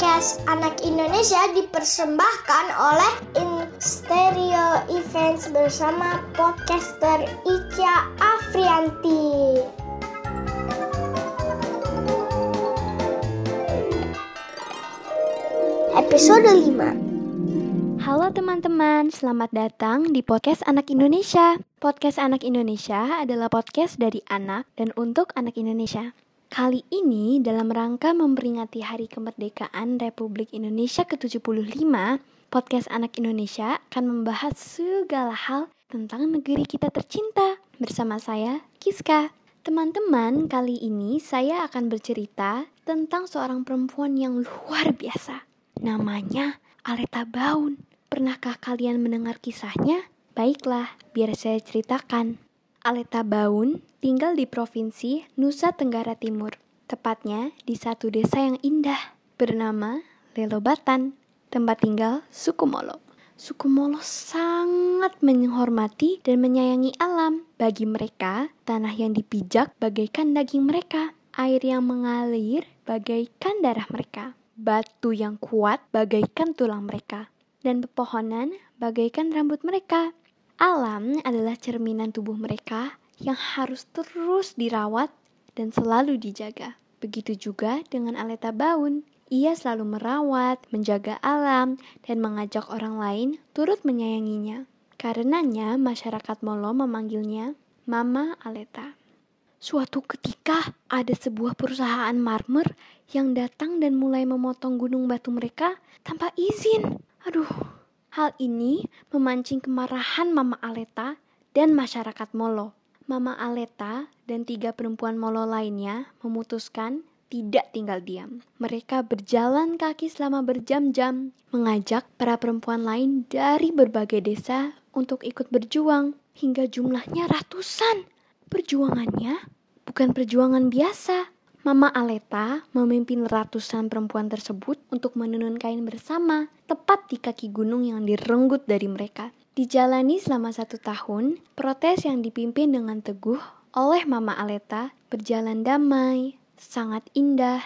Podcast Anak Indonesia dipersembahkan oleh Instereo Events bersama podcaster Ica Afrianti. Episode 5 Halo teman-teman, selamat datang di Podcast Anak Indonesia. Podcast Anak Indonesia adalah podcast dari anak dan untuk anak Indonesia. Kali ini dalam rangka memperingati Hari Kemerdekaan Republik Indonesia ke-75, Podcast Anak Indonesia akan membahas segala hal tentang negeri kita tercinta bersama saya, Kiska. Teman-teman, kali ini saya akan bercerita tentang seorang perempuan yang luar biasa. Namanya Aleta Baun. Pernahkah kalian mendengar kisahnya? Baiklah, biar saya ceritakan. Aleta Baun tinggal di provinsi Nusa Tenggara Timur, tepatnya di satu desa yang indah bernama Lelobatan, tempat tinggal suku Molo. Suku Molo sangat menghormati dan menyayangi alam. Bagi mereka, tanah yang dipijak bagaikan daging mereka, air yang mengalir bagaikan darah mereka, batu yang kuat bagaikan tulang mereka, dan pepohonan bagaikan rambut mereka. Alam adalah cerminan tubuh mereka yang harus terus dirawat dan selalu dijaga. Begitu juga dengan Aleta Baun. Ia selalu merawat, menjaga alam, dan mengajak orang lain turut menyayanginya. Karenanya masyarakat Molo memanggilnya Mama Aleta. Suatu ketika ada sebuah perusahaan marmer yang datang dan mulai memotong gunung batu mereka tanpa izin. Aduh, Hal ini memancing kemarahan Mama Aleta dan masyarakat Molo. Mama Aleta dan tiga perempuan Molo lainnya memutuskan tidak tinggal diam. Mereka berjalan kaki selama berjam-jam, mengajak para perempuan lain dari berbagai desa untuk ikut berjuang, hingga jumlahnya ratusan. Perjuangannya bukan perjuangan biasa, Mama Aleta memimpin ratusan perempuan tersebut untuk menenun kain bersama, tepat di kaki gunung yang direnggut dari mereka. Dijalani selama satu tahun, protes yang dipimpin dengan teguh oleh Mama Aleta berjalan damai, sangat indah,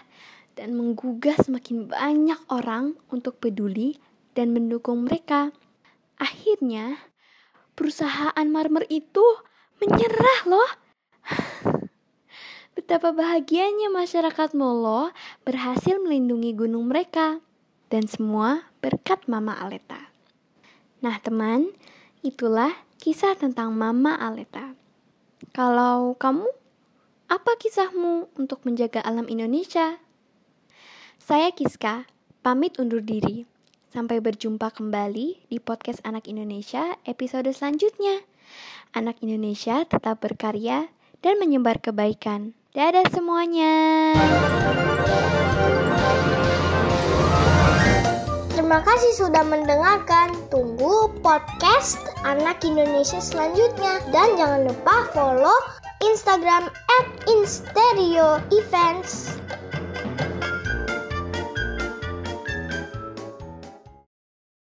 dan menggugah semakin banyak orang untuk peduli dan mendukung mereka. Akhirnya, perusahaan marmer itu menyerah loh. Betapa bahagianya masyarakat Molo berhasil melindungi gunung mereka. Dan semua berkat Mama Aleta. Nah teman, itulah kisah tentang Mama Aleta. Kalau kamu, apa kisahmu untuk menjaga alam Indonesia? Saya Kiska, pamit undur diri. Sampai berjumpa kembali di podcast Anak Indonesia episode selanjutnya. Anak Indonesia tetap berkarya dan menyebar kebaikan. Dadah semuanya. Terima kasih sudah mendengarkan. Tunggu podcast Anak Indonesia selanjutnya. Dan jangan lupa follow Instagram at Events.